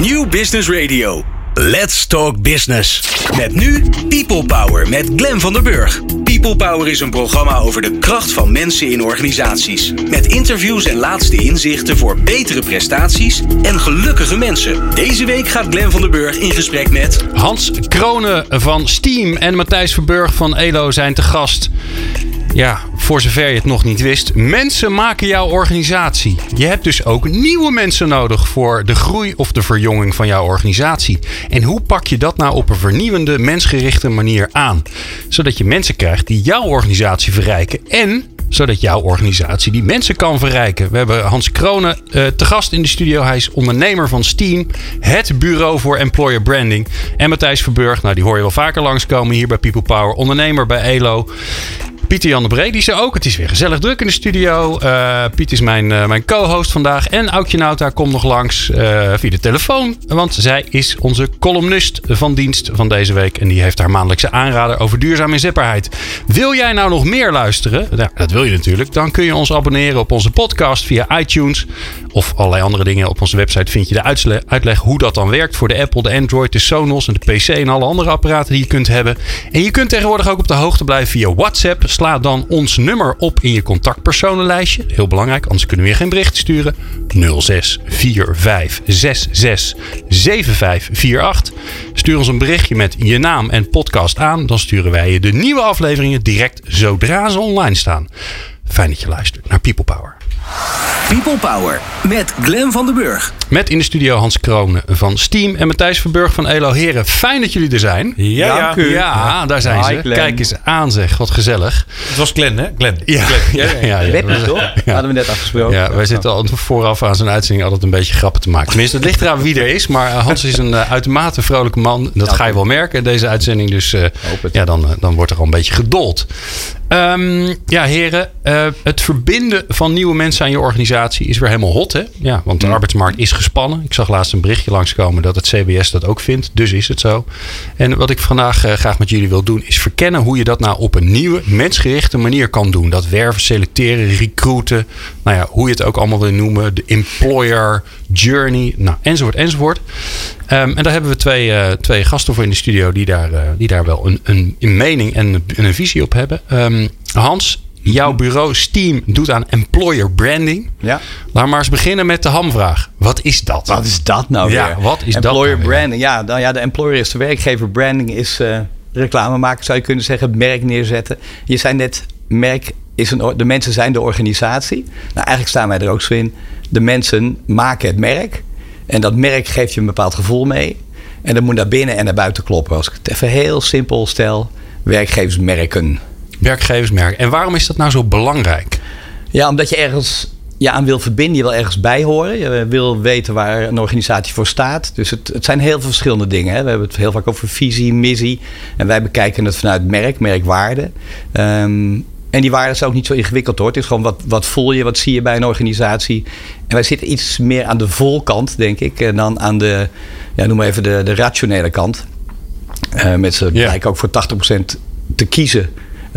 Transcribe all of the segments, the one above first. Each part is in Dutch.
New Business Radio. Let's Talk Business. Met nu People Power met Glen van der Burg. People Power is een programma over de kracht van mensen in organisaties. Met interviews en laatste inzichten voor betere prestaties en gelukkige mensen. Deze week gaat Glen van der Burg in gesprek met... Hans Kronen van Steam en Matthijs Verburg van ELO zijn te gast. Ja, voor zover je het nog niet wist. Mensen maken jouw organisatie. Je hebt dus ook nieuwe mensen nodig voor de groei of de verjonging van jouw organisatie. En hoe pak je dat nou op een vernieuwende, mensgerichte manier aan? Zodat je mensen krijgt die jouw organisatie verrijken en zodat jouw organisatie die mensen kan verrijken. We hebben Hans Kronen uh, te gast in de studio. Hij is ondernemer van Steam, het bureau voor employer branding. En Matthijs Verburg, nou die hoor je wel vaker langskomen hier bij People Power. Ondernemer bij ELO. Pieter Jan de Bree, die ook. Het is weer gezellig druk in de studio. Uh, Piet is mijn, uh, mijn co-host vandaag. En Aukje Nauta komt nog langs uh, via de telefoon. Want zij is onze columnist van dienst van deze week. En die heeft haar maandelijkse aanrader over duurzame inzetbaarheid. Wil jij nou nog meer luisteren? Dat wil je natuurlijk. Dan kun je ons abonneren op onze podcast via iTunes. Of allerlei andere dingen. Op onze website vind je de uitleg hoe dat dan werkt. Voor de Apple, de Android, de Sonos en de PC en alle andere apparaten die je kunt hebben. En je kunt tegenwoordig ook op de hoogte blijven via WhatsApp. Sla dan ons nummer op in je contactpersonenlijstje. Heel belangrijk, anders kunnen we je geen bericht sturen. 0645667548. Stuur ons een berichtje met je naam en podcast aan. Dan sturen wij je de nieuwe afleveringen direct zodra ze online staan. Fijn dat je luistert naar People Power. People Power met Glen van den Burg. Met in de studio Hans Kroon van Steam en Matthijs Verburg van Elo Heren. Fijn dat jullie er zijn. Ja, ja, ja daar zijn ze. Kijk eens aan zeg, wat gezellig. Het was Glen hè? Glen. Ja, Glen. ja, ja. toch? Hadden we net afgesproken. Ja, wij zitten al vooraf aan zo'n uitzending altijd een beetje grappen te maken. Tenminste, het ligt eraan wie er is. Maar Hans is een uh, uitermate vrolijke man. Dat ga je wel merken in deze uitzending. Dus uh, ja, dan, uh, dan wordt er al een beetje gedold. Um, ja, heren, uh, het verbinden van nieuwe mensen aan je organisatie is weer helemaal hot. Hè? Ja, want de mm. arbeidsmarkt is gespannen. Ik zag laatst een berichtje langskomen dat het CBS dat ook vindt. Dus is het zo. En wat ik vandaag uh, graag met jullie wil doen, is verkennen hoe je dat nou op een nieuwe, mensgerichte manier kan doen. Dat werven, selecteren, recruiten. Nou ja, hoe je het ook allemaal wil noemen. De employer journey, nou, enzovoort, enzovoort. Um, en daar hebben we twee, uh, twee gasten voor in de studio die daar, uh, die daar wel een, een, een mening en een, een visie op hebben. Um, Hans, jouw bureau Steam doet aan employer branding. Ja. Laat maar eens beginnen met de hamvraag. Wat is dat? Wat is dat nou ja, weer? Wat is employer dat nou branding. Ja, dan, ja, de employer is de werkgever. Branding is uh, reclame maken, zou je kunnen zeggen. Merk neerzetten. Je zei net, merk is een, de mensen zijn de organisatie. Nou, eigenlijk staan wij er ook zo in. De mensen maken het merk. En dat merk geeft je een bepaald gevoel mee. En dat moet naar binnen en naar buiten kloppen. Als ik het even heel simpel stel. Werkgeversmerken. Werkgeversmerken. En waarom is dat nou zo belangrijk? Ja, omdat je ergens ja, aan wil verbinden. Je wil ergens bij horen. Je wil weten waar een organisatie voor staat. Dus het, het zijn heel veel verschillende dingen. Hè. We hebben het heel vaak over visie, missie. En wij bekijken het vanuit merk, merkwaarde. Um, en die waarden is ook niet zo ingewikkeld hoor. Het is gewoon wat, wat voel je, wat zie je bij een organisatie. En wij zitten iets meer aan de volkant, denk ik, dan aan de, ja, noem maar even de, de rationele kant. Uh, met ze yeah. blijken ook voor 80% te kiezen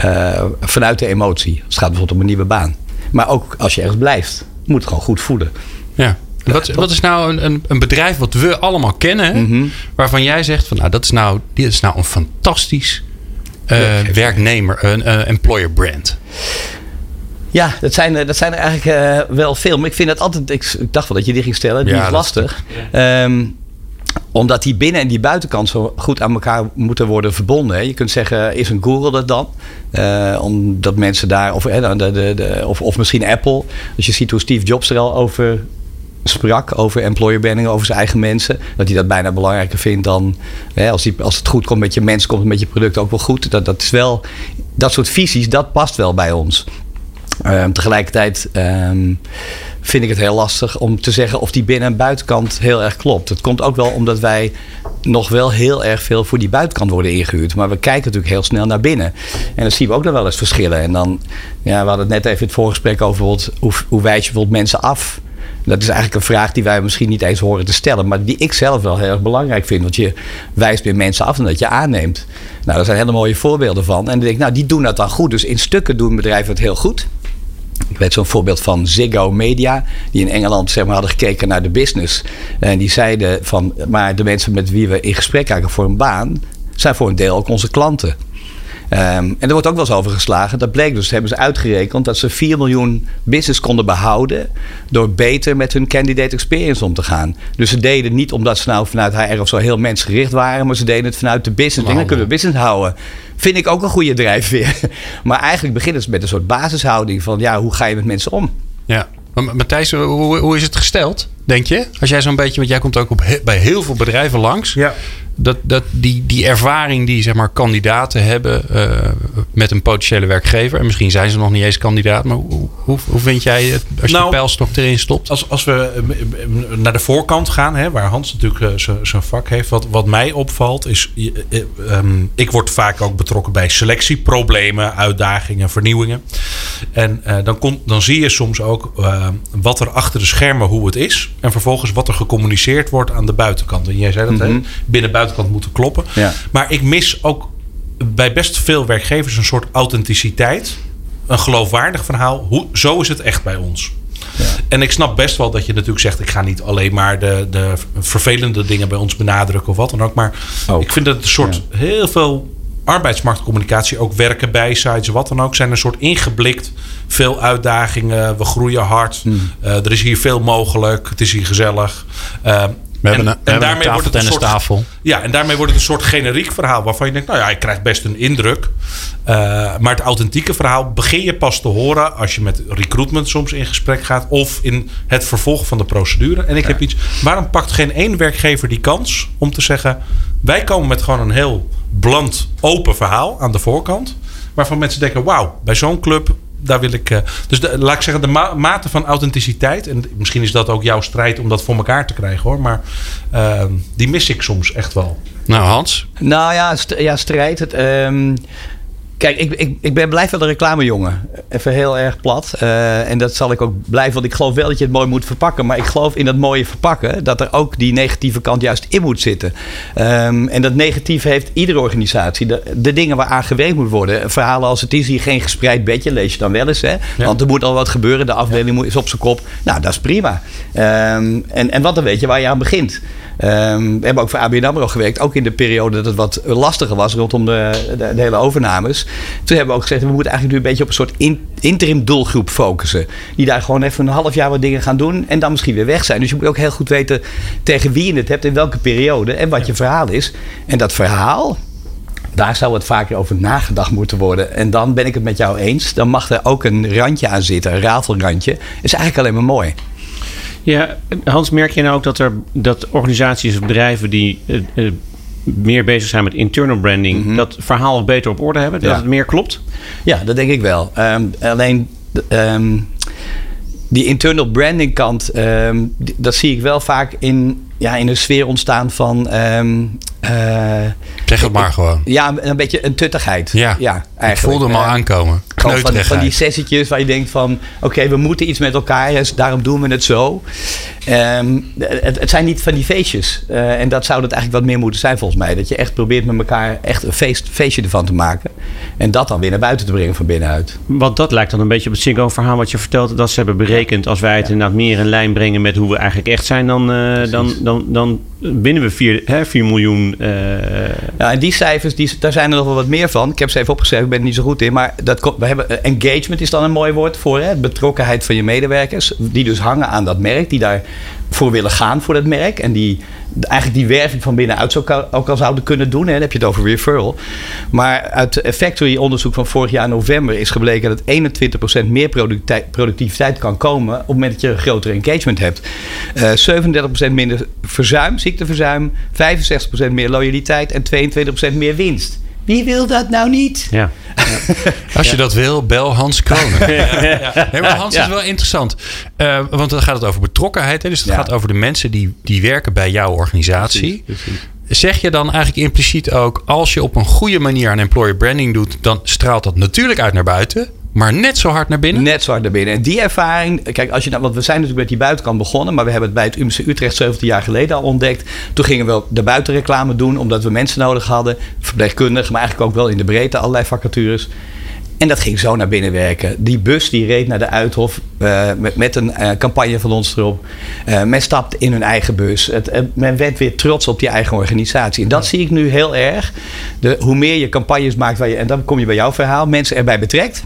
uh, vanuit de emotie. Als het gaat bijvoorbeeld om een nieuwe baan. Maar ook als je ergens blijft, moet het gewoon goed voelen. Ja. Wat, wat, is nou een, een, bedrijf wat we allemaal kennen, mm -hmm. waarvan jij zegt van nou dat is nou, dit is nou een fantastisch werknemer, een uh, employer brand? Ja, dat zijn, dat zijn er eigenlijk uh, wel veel. Maar ik vind dat altijd. Ik, ik, dacht wel dat je die ging stellen. Die ja, is lastig. Is um, omdat die binnen- en die buitenkant zo goed aan elkaar moeten worden verbonden. Hè. Je kunt zeggen, is een Google dat dan? Uh, omdat mensen daar, of, de, de, de, of, of misschien Apple. Als je ziet hoe Steve Jobs er al over sprak over employer branding, over zijn eigen mensen. Dat hij dat bijna belangrijker vindt dan hè, als, als het goed komt met je mensen, komt het met je product ook wel goed. Dat, dat is wel, dat soort visies, dat past wel bij ons. Um, tegelijkertijd um, vind ik het heel lastig om te zeggen of die binnen- en buitenkant heel erg klopt. Het komt ook wel omdat wij nog wel heel erg veel voor die buitenkant worden ingehuurd. Maar we kijken natuurlijk heel snel naar binnen. En dan zien we ook nog wel eens verschillen. En dan, ja, we hadden het net even in het voorgesprek over hoe, hoe wijs je bijvoorbeeld mensen af dat is eigenlijk een vraag die wij misschien niet eens horen te stellen, maar die ik zelf wel heel erg belangrijk vind. Want je wijst weer mensen af en dat je aanneemt. Nou, daar zijn hele mooie voorbeelden van. En dan denk ik, nou, die doen dat dan goed. Dus in stukken doen bedrijven het heel goed. ik weet zo'n voorbeeld van Ziggo Media, die in Engeland zeg maar, hadden gekeken naar de business. En die zeiden van, maar de mensen met wie we in gesprek raken voor een baan, zijn voor een deel ook onze klanten. Um, en er wordt ook wel eens over geslagen. Dat bleek dus, hebben ze uitgerekend dat ze 4 miljoen business konden behouden. door beter met hun candidate experience om te gaan. Dus ze deden niet omdat ze nou vanuit HR of zo heel mensgericht waren. maar ze deden het vanuit de business. En dan kunnen we business houden. Vind ik ook een goede drijfveer. Maar eigenlijk beginnen ze met een soort basishouding van ja, hoe ga je met mensen om? Ja. Maar Matthijs, hoe, hoe is het gesteld, denk je? Als jij zo'n beetje, want jij komt ook op, bij heel veel bedrijven langs. Ja dat, dat die, die ervaring die zeg maar, kandidaten hebben uh, met een potentiële werkgever. En misschien zijn ze nog niet eens kandidaat. Maar hoe, hoe, hoe vind jij het als je nou, de pijlstok erin stopt? Als, als we eh, naar de voorkant gaan, hè, waar Hans natuurlijk uh, zijn vak heeft. Wat, wat mij opvalt is, um, ik word vaak ook betrokken bij selectieproblemen, uitdagingen, vernieuwingen. En dan, komt, dan zie je soms ook wat er achter de schermen, hoe het is. En vervolgens wat er gecommuniceerd wordt aan de buitenkant. En jij zei dat, mm -hmm. hè? binnen buitenkant moeten kloppen. Ja. Maar ik mis ook bij best veel werkgevers een soort authenticiteit. Een geloofwaardig verhaal. Hoe, zo is het echt bij ons. Ja. En ik snap best wel dat je natuurlijk zegt: ik ga niet alleen maar de, de vervelende dingen bij ons benadrukken of wat dan ook. Maar ook. ik vind dat een soort ja. heel veel arbeidsmarktcommunicatie, ook werken bij sites, wat dan ook, zijn een soort ingeblikt. Veel uitdagingen, we groeien hard. Hmm. Uh, er is hier veel mogelijk, het is hier gezellig. Uh, we hebben een, en, daarmee wordt het een soort, tafel. Ja, en daarmee wordt het een soort generiek verhaal waarvan je denkt, nou ja, ik krijg best een indruk. Uh, maar het authentieke verhaal begin je pas te horen als je met recruitment soms in gesprek gaat of in het vervolg van de procedure. En ik ja. heb iets, waarom pakt geen één werkgever die kans om te zeggen, wij komen met gewoon een heel bland, open verhaal aan de voorkant. Waarvan mensen denken, wauw, bij zo'n club daar wil ik. Uh, dus de, laat ik zeggen, de ma mate van authenticiteit. En misschien is dat ook jouw strijd om dat voor elkaar te krijgen hoor. Maar uh, die mis ik soms echt wel. Nou, Hans? Nou ja, st ja strijd. Het, um, Kijk, ik, ik, ik ben blijf wel een reclamejongen. Even heel erg plat. Uh, en dat zal ik ook blijven. Want ik geloof wel dat je het mooi moet verpakken. Maar ik geloof in dat mooie verpakken. Dat er ook die negatieve kant juist in moet zitten. Um, en dat negatieve heeft iedere organisatie. De, de dingen waar aan gewerkt moet worden. Verhalen als het is hier geen gespreid bedje. Lees je dan wel eens. Hè? Ja. Want er moet al wat gebeuren. De afdeling ja. is op zijn kop. Nou, dat is prima. Um, en, en wat dan weet je waar je aan begint. Um, we hebben ook voor ABN AMRO gewerkt. Ook in de periode dat het wat lastiger was rondom de, de, de hele overnames. Toen hebben we ook gezegd, we moeten eigenlijk nu een beetje op een soort in, interim doelgroep focussen. Die daar gewoon even een half jaar wat dingen gaan doen en dan misschien weer weg zijn. Dus je moet ook heel goed weten tegen wie je het hebt, in welke periode en wat je verhaal is. En dat verhaal, daar zou het vaker over nagedacht moeten worden. En dan ben ik het met jou eens. Dan mag er ook een randje aan zitten, een rafelrandje. Is eigenlijk alleen maar mooi. Ja, Hans, merk je nou ook dat er dat organisaties of bedrijven die uh, uh, meer bezig zijn met internal branding, mm -hmm. dat verhaal beter op orde hebben? Dat ja. het meer klopt? Ja, dat denk ik wel. Um, alleen. Um, die internal branding kant, um, dat zie ik wel vaak in, ja, in een sfeer ontstaan van. Um, zeg het maar gewoon. Ja, een beetje een tuttigheid. Ja, ja eigenlijk. Ik voelde hem al aankomen. Van, van, die sessietjes waar je denkt van... oké, okay, we moeten iets met elkaar, dus daarom doen we het zo. Um, het, het, zijn niet van die feestjes. Uh, en dat zou het eigenlijk wat meer moeten zijn volgens mij. Dat je echt probeert met elkaar echt een feest, feestje ervan te maken. En dat dan weer naar buiten te brengen van binnenuit. Want dat lijkt dan een beetje op het Singo-verhaal wat je vertelt. Dat ze hebben berekend... als wij het ja. inderdaad meer in lijn brengen met hoe we eigenlijk echt zijn... dan, uh, dan, dan, dan binnen we 4, hè, 4 miljoen. Uh... Ja, en die cijfers, die, daar zijn er nog wel wat meer van. Ik heb ze even opgeschreven, ik ben er niet zo goed in. Maar dat, we hebben, uh, engagement is dan een mooi woord voor. Hè? Betrokkenheid van je medewerkers. Die dus hangen aan dat merk. Die daarvoor willen gaan voor dat merk. En die eigenlijk die werving van binnenuit ook al zouden kunnen doen. Hè? Dan heb je het over referral. Maar uit Factory onderzoek van vorig jaar november is gebleken dat 21% meer productiviteit kan komen op het moment dat je een groter engagement hebt. Uh, 37% minder verzuim, ziekteverzuim, 65% meer loyaliteit en 22% meer winst. Wie wil dat nou niet? Ja. Als je dat wil, bel Hans Kronen. ja, nee, maar Hans is wel interessant. Uh, want dan gaat het over betrokkenheid. Hè? Dus het gaat over de mensen die, die werken bij jouw organisatie. Precies, precies. Zeg je dan eigenlijk impliciet ook... als je op een goede manier aan employer branding doet... dan straalt dat natuurlijk uit naar buiten... Maar net zo hard naar binnen? Net zo hard naar binnen. En die ervaring, kijk, als je nou, want we zijn natuurlijk met die buitenkant begonnen, maar we hebben het bij het UMC Utrecht 17 jaar geleden al ontdekt. Toen gingen we de buitenreclame doen, omdat we mensen nodig hadden, verpleegkundigen, maar eigenlijk ook wel in de breedte allerlei vacatures. En dat ging zo naar binnen werken. Die bus die reed naar de Uithof uh, met, met, een uh, campagne van ons erop. Uh, men stapte in hun eigen bus. Het, men werd weer trots op die eigen organisatie. En dat zie ik nu heel erg. De, hoe meer je campagnes maakt, waar je, en dan kom je bij jouw verhaal, mensen erbij betrekt.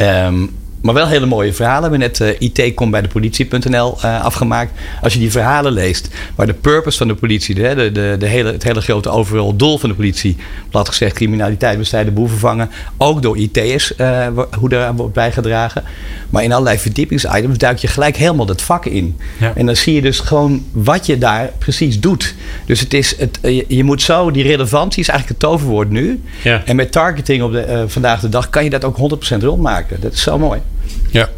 Um, maar wel hele mooie verhalen. We hebben net uh, IT komt bij de politie.nl uh, afgemaakt. Als je die verhalen leest, waar de purpose van de politie, de, de, de, de hele, het hele grote overal doel van de politie, plat gezegd criminaliteit bestrijden, boeven vangen, ook door IT'ers, uh, hoe daar wordt bijgedragen. Maar in allerlei verdiepingsitems duik je gelijk helemaal dat vak in. Ja. En dan zie je dus gewoon wat je daar precies doet. Dus het is het, je, je moet zo, die relevantie is eigenlijk het toverwoord nu. Ja. En met targeting op de, vandaag de dag kan je dat ook 100% rondmaken. Dat is zo mooi. Ja,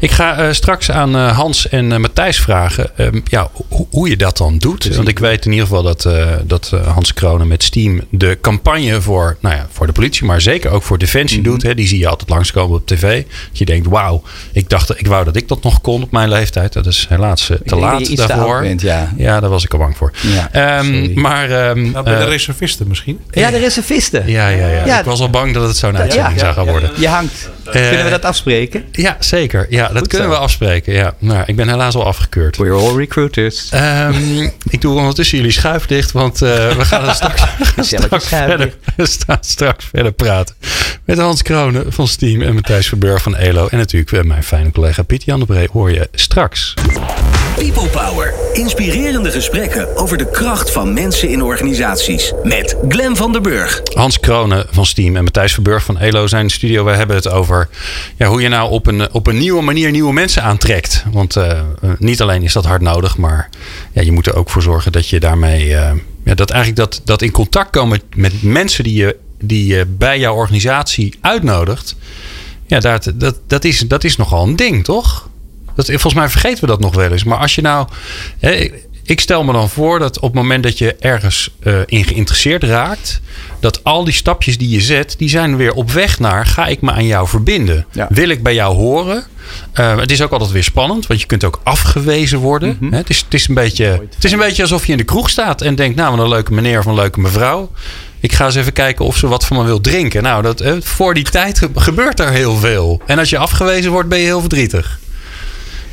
ik ga uh, straks aan uh, Hans en uh, Matthijs vragen. Um, ja, hoe je dat dan doet. Want ik weet in ieder geval dat, dat Hans Kronen met Steam de campagne voor, nou ja, voor de politie, maar zeker ook voor Defensie mm -hmm. doet. Hè. Die zie je altijd langskomen op tv. Dat je denkt, wauw, ik dacht, ik wou dat ik dat nog kon op mijn leeftijd. Dat is helaas te laat daarvoor. Bent, ja. ja, daar was ik al bang voor. Ja, um, maar, um, nou, bij de reservisten misschien? Ja, de reservisten. Ja, ja, ja. ja. Ik was al bang dat het zo'n uitzending zou gaan worden. Je hangt. Kunnen we dat afspreken? Ja, zeker. Ja, dat Goed kunnen zo. we afspreken. Ja. Nou, ik ben helaas al afgekeurd. We're all recruiters. Um, ik doe ondertussen jullie schuif dicht, want uh, we gaan straks, straks, verder, straks verder praten. Met Hans Kronen van Steam en Matthijs Verburg van ELO. En natuurlijk mijn fijne collega Piet Jan de Bree hoor je straks. People Power. Inspirerende gesprekken over de kracht van mensen in organisaties. Met Glen van der Burg. Hans Kronen van Steam en Matthijs Verburg van ELO zijn in de studio. We hebben het over ja, hoe je nou op een, op een nieuwe manier nieuwe mensen aantrekt. Want uh, niet alleen is dat hard nodig, maar ja, je moet er ook voor zorgen dat je daarmee. Uh, ja, dat eigenlijk dat, dat in contact komen met mensen die je, die bij jouw organisatie uitnodigt. Ja, dat, dat, dat, is, dat is nogal een ding, toch? Dat, volgens mij vergeten we dat nog wel eens. Maar als je nou. Hè, ik stel me dan voor dat op het moment dat je ergens uh, in geïnteresseerd raakt, dat al die stapjes die je zet, die zijn weer op weg naar ga ik me aan jou verbinden? Ja. Wil ik bij jou horen? Uh, het is ook altijd weer spannend, want je kunt ook afgewezen worden. Mm -hmm. het, is, het, is een beetje, het is een beetje alsof je in de kroeg staat en denkt, nou, een leuke meneer of een leuke mevrouw. Ik ga eens even kijken of ze wat van me wil drinken. Nou, dat, eh, voor die tijd gebeurt er heel veel. En als je afgewezen wordt, ben je heel verdrietig.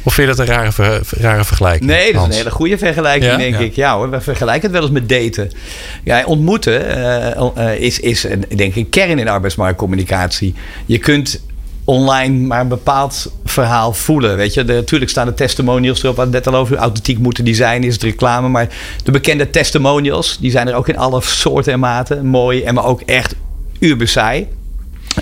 Of vind je dat een rare, ver, rare vergelijking? Nee, dat is een hele goede vergelijking, ja? denk ja. ik. Ja hoor, we vergelijken het wel eens met daten. Ja, ontmoeten uh, uh, is, is een, denk ik een kern in arbeidsmarktcommunicatie. Je kunt online maar een bepaald verhaal voelen. Weet je, de, natuurlijk staan de testimonials erop, wat net al over authentiek moeten die zijn, is het reclame. Maar de bekende testimonials, die zijn er ook in alle soorten en maten. Mooi en maar ook echt ubersaai.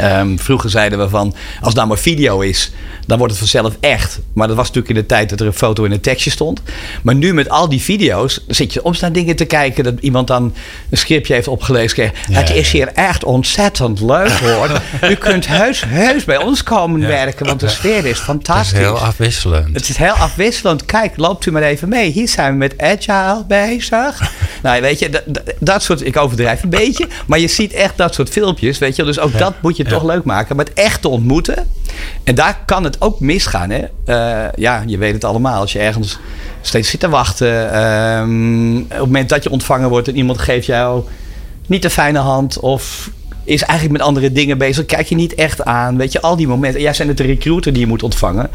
Um, vroeger zeiden we van, als het nou maar video is, dan wordt het vanzelf echt. Maar dat was natuurlijk in de tijd dat er een foto in een tekstje stond. Maar nu met al die video's, zit je om naar dingen te kijken dat iemand dan een scriptje heeft opgelezen. Ja, het is hier echt ontzettend leuk hoor. U kunt heus, heus bij ons komen ja. werken, want de sfeer is fantastisch. Het is heel afwisselend. Het is heel afwisselend. Kijk, loopt u maar even mee. Hier zijn we met Agile bezig. nou, weet je, dat, dat, soort, ik overdrijf een beetje, maar je ziet echt dat soort filmpjes, weet je. Dus ook dat moet je toch leuk maken. Maar het echt te ontmoeten. En daar kan het ook misgaan. Hè? Uh, ja, je weet het allemaal. Als je ergens steeds zit te wachten. Um, op het moment dat je ontvangen wordt en iemand geeft jou niet de fijne hand. Of is eigenlijk met andere dingen bezig. Kijk je niet echt aan. Weet je, al die momenten. Jij zijn het de recruiter die je moet ontvangen.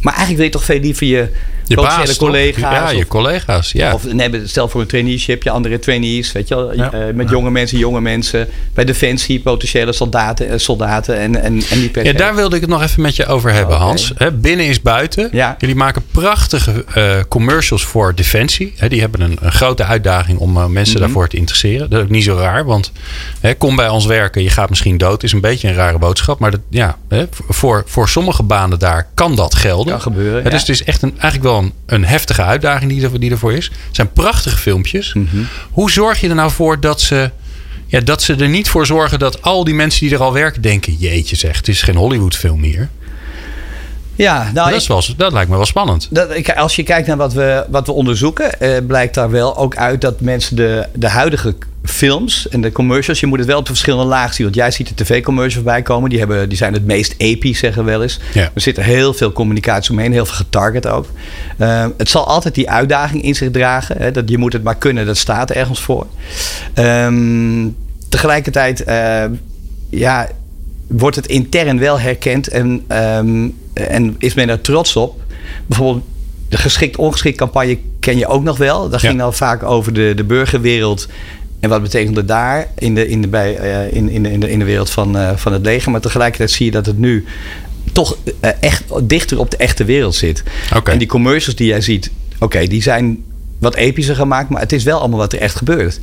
Maar eigenlijk wil je toch veel liever je, je baas, collega's. Ja, of, je collega's. Ja. Of nee, stel voor een traineeship, je andere trainees. Weet je wel, ja. uh, met jonge mensen, jonge mensen. Bij Defensie, potentiële soldaten, uh, soldaten en, en, en die Ja, daar wilde ik het nog even met je over hebben, okay. Hans. He, binnen is buiten. Ja. Jullie maken prachtige uh, commercials voor Defensie. He, die hebben een, een, grote uitdaging om mensen mm -hmm. daarvoor te interesseren. Dat is ook niet zo raar, want kom bij ons werken, je gaat misschien dood. Is een beetje een rare boodschap. Maar dat, ja, voor, voor sommige banen daar kan dat gelden. Kan gebeuren. Dus het is echt een, eigenlijk wel een, een heftige uitdaging die, er, die ervoor is. Het zijn prachtige filmpjes. Mhm. Mm -hmm. Hoe zorg je er nou voor dat ze, ja, dat ze er niet voor zorgen dat al die mensen die er al werken denken: jeetje, zeg, het is geen Hollywood-film hier. Ja, nou, dat, wel, dat lijkt me wel spannend. Dat, als je kijkt naar wat we, wat we onderzoeken, eh, blijkt daar wel ook uit dat mensen de, de huidige films en de commercials, je moet het wel op de verschillende lagen zien. Want jij ziet de tv-commercials voorbij komen, die, hebben, die zijn het meest episch, zeggen we wel eens. Ja. Er zit er heel veel communicatie omheen, heel veel getarget ook. Uh, het zal altijd die uitdaging in zich dragen. Hè, dat je moet het maar kunnen, dat staat ergens voor. Um, tegelijkertijd, uh, ja wordt het intern wel herkend en, ehm, en is men er trots op. Bijvoorbeeld de geschikt-ongeschikt campagne ken je ook nog wel. Dat ging dan vaak over de, de burgerwereld. En wat betekende daar in de, in de, bij, uh, in, in, de, in de wereld van, uh, van het leger. Maar tegelijkertijd zie je dat het nu toch uh, echt dichter op de echte wereld zit. Okay. En die commercials die jij ziet, oké, die zijn wat epischer gemaakt, maar het is wel allemaal wat er echt gebeurt.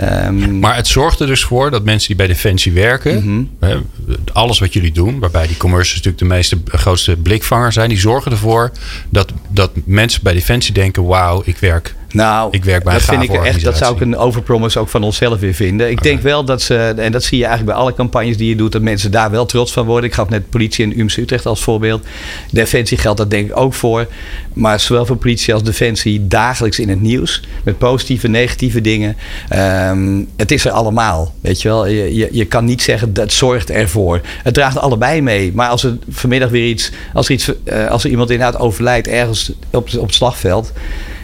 Um, maar het zorgt er dus voor dat mensen die bij Defensie werken, mm -hmm. alles wat jullie doen, waarbij die commercials natuurlijk de meeste grootste blikvanger zijn, die zorgen ervoor dat, dat mensen bij Defensie denken: wauw, ik werk nou, ik werk bij dat vind ik echt. Dat zou ik een overpromise ook van onszelf weer vinden. Ik okay. denk wel dat ze, en dat zie je eigenlijk bij alle campagnes die je doet, dat mensen daar wel trots van worden. Ik gaf net politie in UMC Utrecht als voorbeeld. Defensie geldt dat denk ik ook voor. Maar zowel voor politie als defensie dagelijks in het nieuws. Met positieve, negatieve dingen. Um, het is er allemaal. Weet je wel. Je, je, je, kan niet zeggen dat zorgt ervoor. Het draagt allebei mee. Maar als er vanmiddag weer iets, als er, iets, uh, als er iemand inderdaad overlijdt ergens op, op het slagveld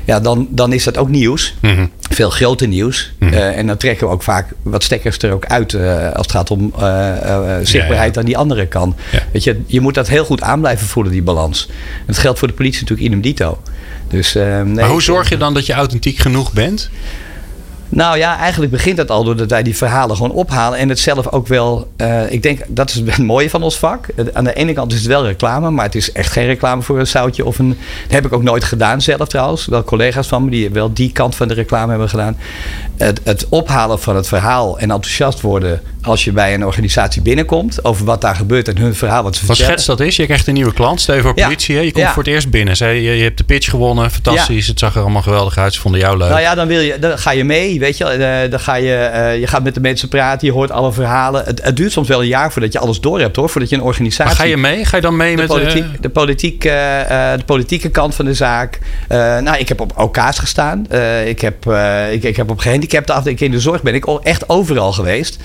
ja, dan, dan is dat ook nieuws. Mm -hmm. Veel groter nieuws. Mm -hmm. uh, en dan trekken we ook vaak wat stekkers er ook uit uh, als het gaat om uh, zichtbaarheid ja, aan die andere kant. Weet je, je moet dat heel goed aan blijven voelen, die balans. En dat geldt voor de politie natuurlijk idem dito. Dus, nee, maar hoe zorg je dan dat je authentiek genoeg bent? Nou ja, eigenlijk begint dat al doordat wij die verhalen gewoon ophalen. En het zelf ook wel. Uh, ik denk dat is het mooie van ons vak. Aan de ene kant is het wel reclame, maar het is echt geen reclame voor een zoutje. Of een, dat heb ik ook nooit gedaan zelf trouwens. Wel collega's van me die wel die kant van de reclame hebben gedaan. Het, het ophalen van het verhaal en enthousiast worden als je bij een organisatie binnenkomt. Over wat daar gebeurt en hun verhaal wat ze wat vertellen. schets dat is? Je krijgt een nieuwe klant. Stel je voor politie. Ja. Je komt ja. voor het eerst binnen. Je, je, hebt de pitch gewonnen. Fantastisch. Ja. Het zag er allemaal geweldig uit. Ze vonden jou leuk. Nou ja, dan, wil je, dan ga je mee. Weet je, uh, dan ga je, uh, je gaat met de mensen praten. Je hoort alle verhalen. Het, het, duurt soms wel een jaar voordat je alles door hebt hoor. Voordat je een organisatie. Maar ga je mee? Ga je dan mee de met politiek, uh... de, politiek, uh, de politieke kant van de zaak? nou, ik heb op OK's gestaan. ik, heb, ik, ik heb op gehandicapten afdeling in de zorg ben ik echt overal geweest.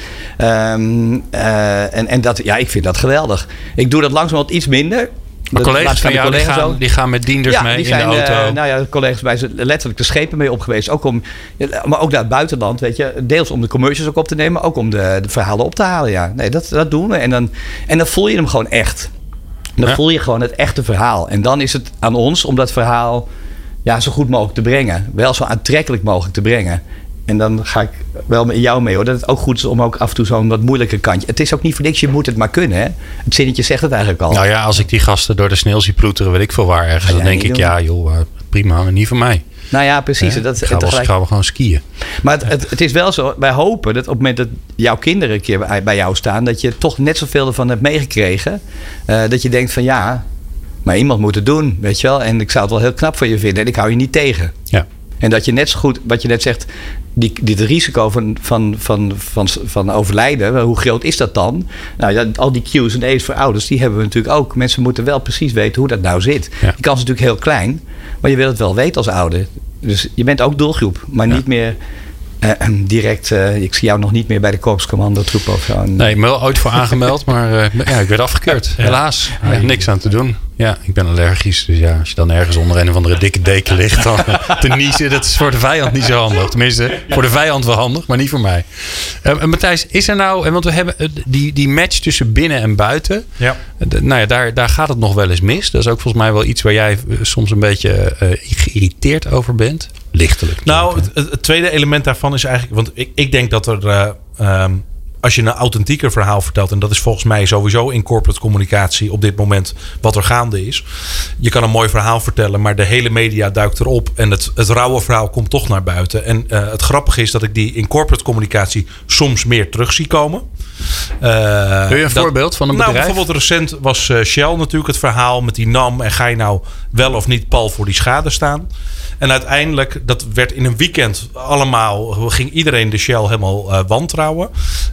Um, en, en dat, ja, ik vind dat geweldig. Ik doe dat langzamerhand iets minder. Maar collega's van jou die gaan, die gaan, met dienders ja, mee die in zijn, de auto? Uh, nou ja, collega's bij ze letterlijk de schepen mee op geweest. Ook om, maar ook naar het buitenland, weet je. Deels om de commercials ook op te nemen, ook om de, de verhalen op te halen. Ja, nee, dat, dat doen we. En dan, en dan voel je hem gewoon echt. Dan ja. voel je gewoon het echte verhaal. En dan is het aan ons om dat verhaal ja, zo goed mogelijk te brengen. Wel zo aantrekkelijk mogelijk te brengen. En dan ga ik wel met jou mee hoor. Dat het ook goed is om ook af en toe zo'n wat moeilijke kantje. Het is ook niet voor niks, je moet het maar kunnen. Hè? Het zinnetje zegt het eigenlijk al. Nou ja, als ik die gasten door de sneeuw zie ploeteren, weet ik veel waar ergens. Dan denk ik, ja joh, prima, maar niet voor mij. Nou ja, precies. Ja, dat, gaan, we, tegelijk... gaan we gewoon skiën. Maar het, het, het, is wel zo, wij hopen dat op het moment dat jouw kinderen een keer bij, bij jou staan, dat je toch net zoveel ervan hebt meegekregen. Uh, dat je denkt van ja, maar iemand moet het doen, weet je wel. En ik zou het wel heel knap van je vinden en ik hou je niet tegen. Ja. En dat je net zo goed, wat je net zegt, die, dit risico van, van, van, van, van overlijden, hoe groot is dat dan? Nou ja, al die Q's en A's voor ouders, die hebben we natuurlijk ook. Mensen moeten wel precies weten hoe dat nou zit. Ja. Die kans is natuurlijk heel klein, maar je wil het wel weten als ouder. Dus je bent ook doelgroep, maar ja. niet meer uh, direct, uh, ik zie jou nog niet meer bij de korpscommando troep of zo. Nee, ik ben wel ooit voor aangemeld, maar uh, ja, ik werd afgekeurd. Ja. Helaas. Ja, niks aan te doen. Ja, ik ben allergisch. Dus ja, als je dan ergens onder een of andere dikke deken ligt, dan te niezen, dat is voor de vijand niet zo handig. Tenminste, voor de vijand wel handig, maar niet voor mij. Uh, Matthijs, is er nou, want we hebben die, die match tussen binnen en buiten. Ja. Nou ja, daar, daar gaat het nog wel eens mis. Dat is ook volgens mij wel iets waar jij soms een beetje geïrriteerd over bent. Lichtelijk. Nou, het, het, tweede element daarvan is eigenlijk. Want ik, ik denk dat er. Uh, um, als je een authentieker verhaal vertelt, en dat is volgens mij sowieso in corporate communicatie op dit moment wat er gaande is. Je kan een mooi verhaal vertellen, maar de hele media duikt erop en het, het rauwe verhaal komt toch naar buiten. En uh, het grappige is dat ik die in corporate communicatie soms meer terug zie komen. Uh, Wil je een dat, voorbeeld van een bedrijf? Nou, bijvoorbeeld recent was uh, Shell natuurlijk het verhaal met die NAM. En ga je nou wel of niet pal voor die schade staan? En uiteindelijk, dat werd in een weekend allemaal... ging iedereen de Shell helemaal uh, wantrouwen.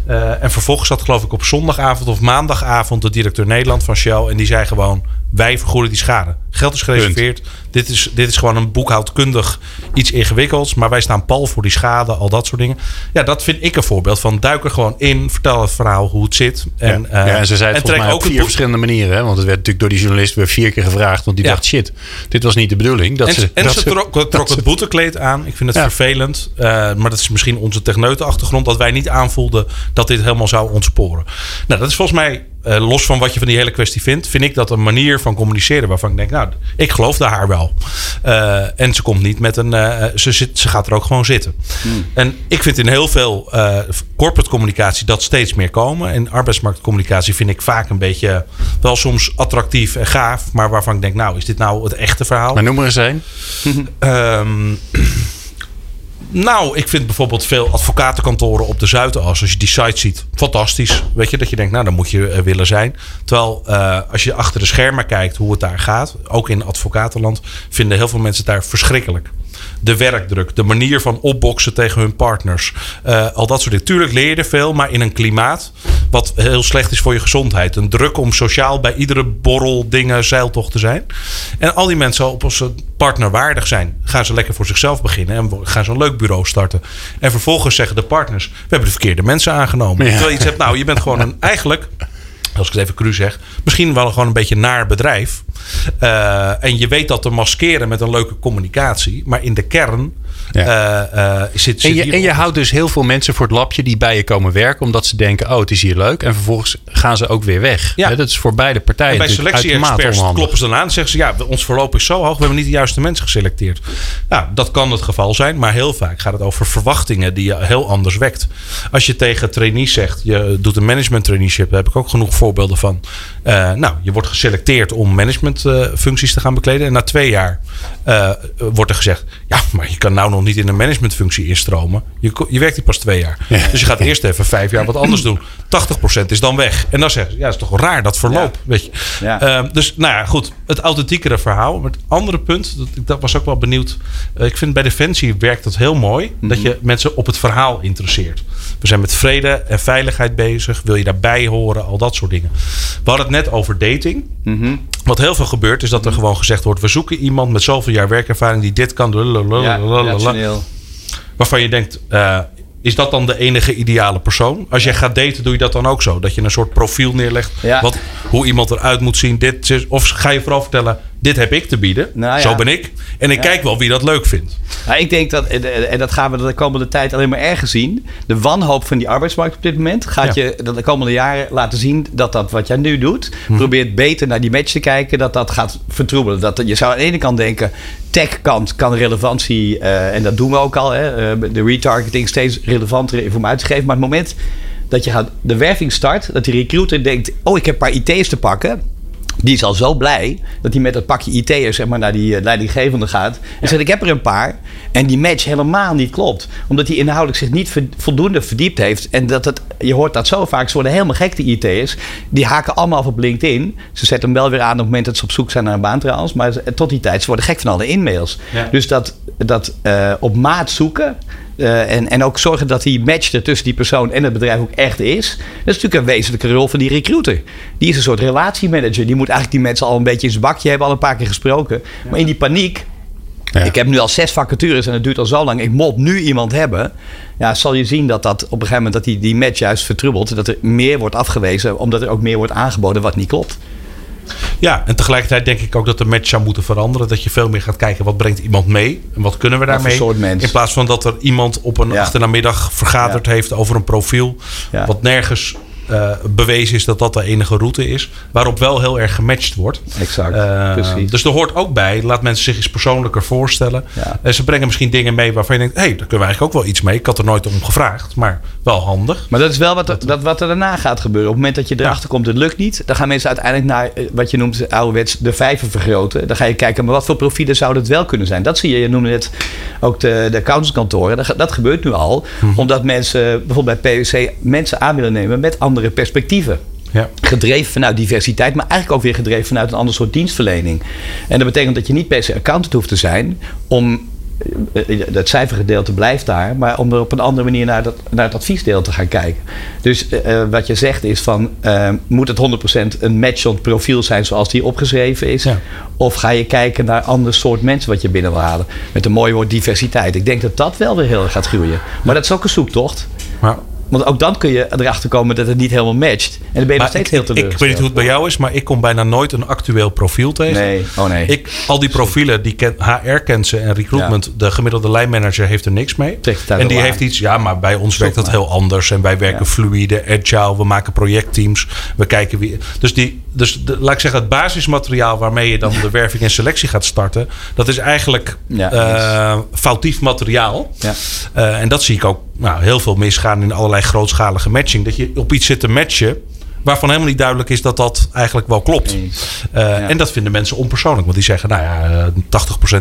Uh, en vervolgens zat geloof ik op zondagavond of maandagavond... de directeur Nederland van Shell. En die zei gewoon, wij vergoeden die schade. Geld is gereserveerd. Dit is, dit is gewoon een boekhoudkundig iets ingewikkelds. Maar wij staan pal voor die schade, al dat soort dingen. Ja, dat vind ik een voorbeeld van. Duik er gewoon in, vertel het verhaal hoe het zit. En, ja. Ja, en ze zei het volgens mij ook op vier verschillende manieren. Hè? Want het werd natuurlijk door die journalist weer vier keer gevraagd. Want die ja. dacht, shit, dit was niet de bedoeling. Dat en ze, en dat ze trok, het boetekleed aan. Ik vind het ja. vervelend. Uh, maar dat is misschien onze techneuten achtergrond. Dat wij niet aanvoelden dat dit helemaal zou ontsporen. Nou, dat is volgens mij eh, los van wat je van die hele kwestie vindt, vind ik dat een manier van communiceren waarvan ik denk, nou, ik geloofde haar wel. Uh, en ze komt niet met een, uh, ze, zit, ze gaat er ook gewoon zitten. Hmm. En ik vind in heel veel corporate communicatie dat steeds meer komen. En arbeidsmarktcommunicatie vind ik vaak een beetje wel soms attractief en gaaf, maar waarvan ik denk, nou, is dit nou het echte verhaal? Maar noem er eens een. um, Nou, ik vind bijvoorbeeld veel advocatenkantoren op de Zuidas. Als je die site ziet, fantastisch. Weet je, dat je denkt, nou, dan moet je willen zijn. Terwijl uh, als je achter de schermen kijkt hoe het daar gaat, ook in advocatenland, vinden heel veel mensen het daar verschrikkelijk de werkdruk, de manier van opboksen tegen hun partners. Uh, al dat soort dingen. Tuurlijk leer je er veel, maar in een klimaat wat heel slecht is voor je gezondheid. Een druk om sociaal bij iedere borrel, dingen, zeiltocht te zijn. En al die mensen, op als ze partnerwaardig zijn, gaan ze lekker voor zichzelf beginnen en gaan ze een leuk bureau starten. En vervolgens zeggen de partners: We hebben de verkeerde mensen aangenomen. Ja. Terwijl je iets hebt, nou, je bent gewoon een eigenlijk als ik het even cru zeg, misschien wel gewoon een beetje naar bedrijf. Uh, en je weet dat te maskeren met een leuke communicatie. Maar in de kern ja. Uh, zit, en, je, en je houdt dus heel veel mensen voor het lapje die bij je komen werken. Omdat ze denken, oh het is hier leuk. En vervolgens gaan ze ook weer weg. Ja. dat is voor beide partijen en bij selectie-experts kloppen ze dan aan. en zeggen ze, ja ons verloop is zo hoog. We hebben niet de juiste mensen geselecteerd. Ja, dat kan het geval zijn. Maar heel vaak gaat het over verwachtingen die je heel anders wekt. Als je tegen trainees zegt, je doet een management traineeship. Daar heb ik ook genoeg voorbeelden van. Uh, nou, je wordt geselecteerd om managementfuncties te gaan bekleden. En na twee jaar wordt er gezegd, ja, maar je kan nou nog niet in een managementfunctie instromen. Je, je werkt hier pas twee jaar. Dus je gaat eerst even vijf jaar wat anders doen. 80% is dan weg. En dan zeggen ze, ja, is toch raar, dat verloop. Weet je. Uh, dus nou ja, goed. Het authentiekere verhaal. Maar het andere punt, dat, dat was ook wel benieuwd. Uh, ik vind bij Defensie werkt dat heel mooi. Dat mhm. je mensen op het verhaal interesseert. We zijn met vrede en veiligheid bezig. Wil je daarbij horen? Al dat soort dingen. We hadden het net over dating. Mhm. Wat heel veel gebeurt is dat er gewoon gezegd wordt: we zoeken iemand met zoveel jaar werkervaring die dit kan. Ja, waarvan je denkt: uh, is dat dan de enige ideale persoon? Als jij gaat daten, doe je dat dan ook zo? Dat je een soort profiel neerlegt. Wat, hoe iemand eruit moet zien. Dit, of ga je vooral vertellen: dit heb ik te bieden. Nou zo ben ik. En ik kijk wel wie dat leuk vindt. Nou, ik denk dat, en dat gaan we de komende tijd alleen maar erger zien. De wanhoop van die arbeidsmarkt op dit moment gaat je de komende jaren laten zien dat dat wat jij nu doet, hm. probeert beter naar die match te kijken, dat dat gaat vertroebelen. Dat, je zou aan de ene kant denken, tech-kant kan relevantie, uh, en dat doen we ook al, hè, uh, de retargeting steeds relevantere informatie geven. Maar het moment dat je gaat, de werving start, dat die recruiter denkt, oh ik heb een paar IT's te pakken die is al zo blij dat hij met dat pakje IT'ers zeg maar, naar die leidinggevende gaat. En zegt: Ik heb er een paar. En die match helemaal niet klopt. Omdat hij inhoudelijk zich niet voldoende verdiept heeft. En dat het, je hoort dat zo vaak. Ze worden helemaal gek, die IT'ers. Die haken allemaal af op LinkedIn. Ze zetten hem wel weer aan op het moment dat ze op zoek zijn naar een baan trouwens. Maar tot die tijd, ze worden gek van alle e-mails. Dus dat, dat uh, op maat zoeken. Uh, en, en ook zorgen dat die match er tussen die persoon en het bedrijf ook echt is. Dat is natuurlijk een wezenlijke rol van die recruiter. Die is een soort relatiemanager. Die moet eigenlijk die mensen al een beetje in zijn bakje hebben, al een paar keer gesproken. Maar in die paniek. Ja. Ik heb nu al zes vacatures en het duurt al zo lang. Ik moet nu iemand hebben. Ja, zal je zien dat dat op een gegeven moment dat die, die match juist vertrubbelt. Dat er meer wordt afgewezen, omdat er ook meer wordt aangeboden wat niet klopt. Ja, en tegelijkertijd denk ik ook dat de match zou moeten veranderen. Dat je veel meer gaat kijken wat brengt iemand mee en wat kunnen we daarmee. In plaats van dat er iemand op een ja. achternamiddag vergaderd heeft over een profiel. Wat nergens uh, bewezen is dat dat de enige route is. Waarop wel heel erg gematcht wordt. Exact, uh, precies. Dus er hoort ook bij. Laat mensen zich eens persoonlijker voorstellen. Ja. Uh, ze brengen misschien dingen mee waarvan je denkt... hé, hey, daar kunnen we eigenlijk ook wel iets mee. Ik had er nooit om gevraagd, maar wel handig. Maar dat is wel wat er, dat, wat er daarna gaat gebeuren. Op het moment dat je erachter komt, het lukt niet... dan gaan mensen uiteindelijk naar wat je noemt ouderwets de vijver vergroten. Dan ga je kijken, maar wat voor profielen zou dat wel kunnen zijn? Dat zie je, je noemde het ook de, de accountantskantoren. Dat, dat gebeurt nu al. Mhm. Omdat mensen bijvoorbeeld bij PwC mensen aan willen nemen met andere andere perspectieven. Ja. Gedreven vanuit diversiteit, maar eigenlijk ook weer gedreven vanuit een ander soort dienstverlening. En dat betekent dat je niet per se accountant hoeft te zijn om het eh, cijfergedeelte blijft daar, maar om er op een andere manier naar, dat, naar het adviesdeel te gaan kijken. Dus uh, wat je zegt is van, uh, moet het 100% een match on profiel zijn zoals die opgeschreven is? Ja. Of ga je kijken naar ander soort mensen wat je binnen wil halen? Met een mooi woord diversiteit. Ik denk dat dat wel weer heel erg gaat groeien. Maar dat is ook een zoektocht. Maar Want ook dan kun je erachter komen dat het niet helemaal matcht. En dan ben je nog steeds heel teleurgesteld. Ik weet niet hoe het bij jou is, maar ik kom bijna nooit een actueel profiel tegen. Nee, oh nee. Ik, al die profielen, die ken, HR kent ze en recruitment, de gemiddelde lijnmanager heeft er niks mee. En die heeft iets, ja, maar bij ons werkt dat heel anders. En wij werken fluide, agile, we maken projectteams. We kijken wie. Dus, die, dus de, laat ik zeggen, het basismateriaal waarmee je dan de werving en selectie gaat starten, dat is eigenlijk uh, foutief materiaal. Ja. Uh, en dat zie ik ook nou, heel veel misgaan in allerlei grootschalige matching. Dat je op iets zit te matchen waarvan helemaal niet duidelijk is dat dat eigenlijk wel klopt. Uh, En dat vinden mensen onpersoonlijk. Want die zeggen, nou ja,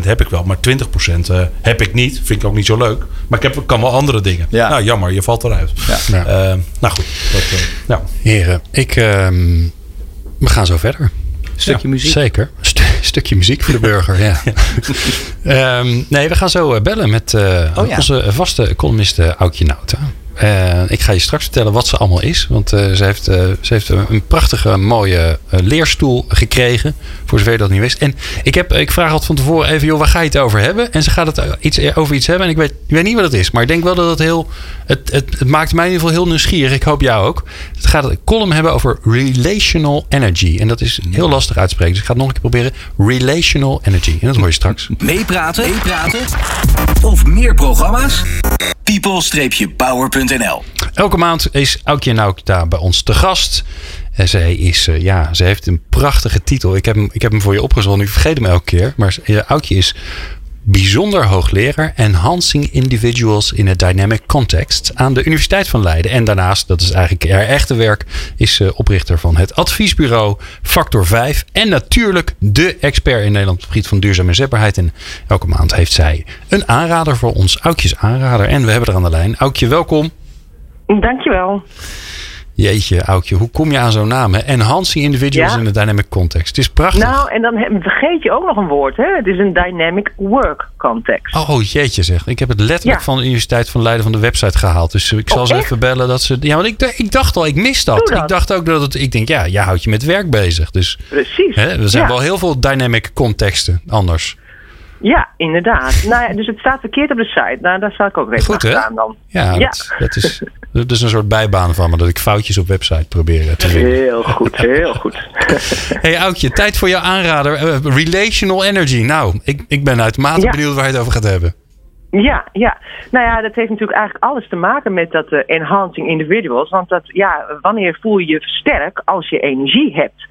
80% heb ik wel, maar 20% uh, heb ik niet. Vind ik ook niet zo leuk. Maar ik heb, kan wel andere dingen. Ja. Nou, jammer, je valt eruit. Ja. Uh, nou goed. Dat, ja. Heren, ik, ehm, we gaan zo verder. Stukje muziek. Zeker. St stukje muziek voor de burger, ja. um, nee, we gaan zo bellen met uh, oh, ja. onze vaste columniste Aukje Nauta. Uh, ik ga je straks vertellen wat ze allemaal is. Want uh, ze, heeft, uh, ze heeft een prachtige, mooie leerstoel gekregen. Voor zover je dat niet wist. En ik, heb, ik vraag altijd van tevoren even, joh, waar ga je het over hebben? En ze gaat het iets, over iets hebben. En ik weet, ik weet niet wat het is. Maar ik denk wel dat het heel... Het, het, het maakt mij in ieder geval heel nieuwsgierig. Ik hoop jou ook. Het gaat een column hebben over relational energy. En dat is heel lastig uitspreken. Dus ik ga het nog een keer proberen. Relational energy. En dat hoor je straks. Meepraten? Meepraten? Of meer programma's? people-power.nl Elke maand is Aukje Naukta bij ons te gast. En zij is, uh, ja, ze heeft een prachtige titel. Ik heb hem, ik heb hem voor je opgezocht. Ik vergeet hem elke keer. Maar uh, Aukje is bijzonder hoogleraar Enhancing Individuals in a Dynamic Context aan de Universiteit van Leiden. En daarnaast, dat is eigenlijk haar echte werk, is oprichter van het adviesbureau Factor 5. En natuurlijk de expert in Nederland op het gebied van duurzame inzetbaarheid. En elke maand heeft zij een aanrader voor ons, Aukjes aanrader. En we hebben er aan de lijn. Aukje, welkom. Dankjewel. Jeetje, Aukje, hoe kom je aan zo'n naam? Hè? Enhancing individuals in a dynamic context. Het is prachtig. Nou, en dan vergeet je ook nog een woord. Hè? Het is een dynamic work context. Oh, oh jeetje zeg. Ik heb het letterlijk van de Universiteit van Leiden van de website gehaald. Dus ik zal oh, ze even bellen dat ze... Ja, want ik, ik dacht al, ik mis dat. Ik dacht ook dat het... Ik denk, ja, jij houdt je met werk bezig. Dus, Precies. Hè, er zijn wel heel veel dynamic contexten anders. Ja, inderdaad. nou ja, dus het staat verkeerd op de site. Nou, daar zal ik ook rekening mee staan dan. Ja, ja. Dat, dat, is, dat is een soort bijbaan van me. Dat ik foutjes op website probeer te vinden. Heel goed, heel goed. hey Oudje, tijd voor jouw aanrader. Uh, relational Energy. Nou, ik, ik ben uitermate ja. benieuwd waar je het over gaat hebben. Ja, ja. Nou ja, dat heeft natuurlijk eigenlijk alles te maken met dat uh, enhancing individuals. Want dat, ja, wanneer voel je je sterk als je energie hebt?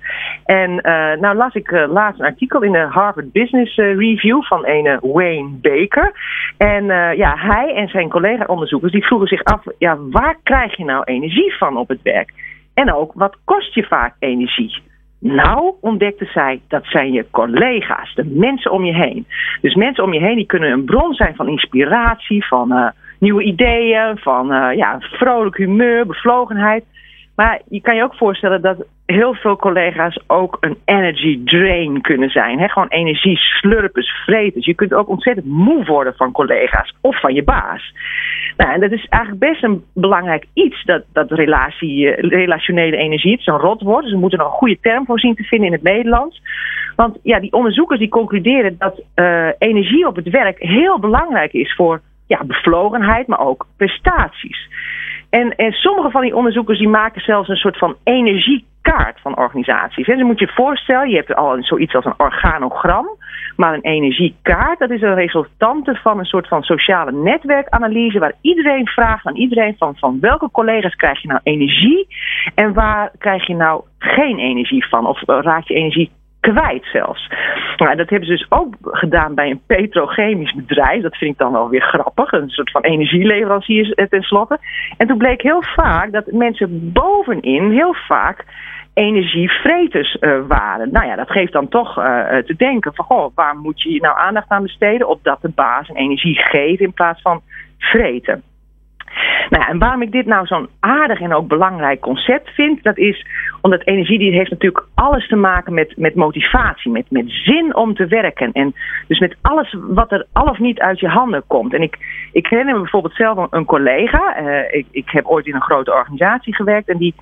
En uh, nou las ik uh, laatst een artikel in de Harvard Business Review van een Wayne Baker. En ja, hij en zijn collega-onderzoekers die vroegen zich af, ja, waar krijg je nou energie van op het werk? En ook, wat kost je vaak energie? Nou, ontdekte zij, dat zijn je collega's, de mensen om je heen. Dus mensen om je heen die kunnen een bron zijn van inspiratie, van uh, nieuwe ideeën, van uh, ja, vrolijk humeur, bevlogenheid. Maar je kan je ook voorstellen dat heel veel collega's ook een energy drain kunnen zijn. Hè? Gewoon energie slurpers, vreters. Je kunt ook ontzettend moe worden van collega's of van je baas. Nou, en dat is eigenlijk best een belangrijk iets, dat, dat relatie, eh, relationele energie. Het is een rotwoord, dus we moeten er een goede term voor zien te vinden in het Nederlands. Want ja, die onderzoekers die concluderen dat uh, energie op het werk heel belangrijk is voor ja, bevlogenheid, maar ook prestaties. En, en sommige van die onderzoekers die maken zelfs een soort van energiekaart van organisaties. En dan moet je je voorstellen, je hebt al een, zoiets als een organogram. Maar een energiekaart, dat is een resultante van een soort van sociale netwerkanalyse... waar iedereen vraagt aan iedereen van, van welke collega's krijg je nou energie... en waar krijg je nou geen energie van? Of raak je energie kwijt zelfs. Nou, dat hebben ze dus ook gedaan bij een petrochemisch bedrijf. Dat vind ik dan wel weer grappig. Een soort van energieleverancier tenslotte. En toen bleek heel vaak dat mensen bovenin heel vaak energievreters uh, waren. Nou ja, dat geeft dan toch uh, te denken van... Goh, waar moet je nou aandacht aan besteden... opdat de baas energie geeft in plaats van vreten. Nou ja, en waarom ik dit nou zo'n aardig en ook belangrijk concept vind, dat is omdat energie die heeft natuurlijk alles te maken met, met motivatie, met, met zin om te werken. En dus met alles wat er al of niet uit je handen komt. En ik, ik herinner me bijvoorbeeld zelf een collega. Uh, ik, ik heb ooit in een grote organisatie gewerkt en die,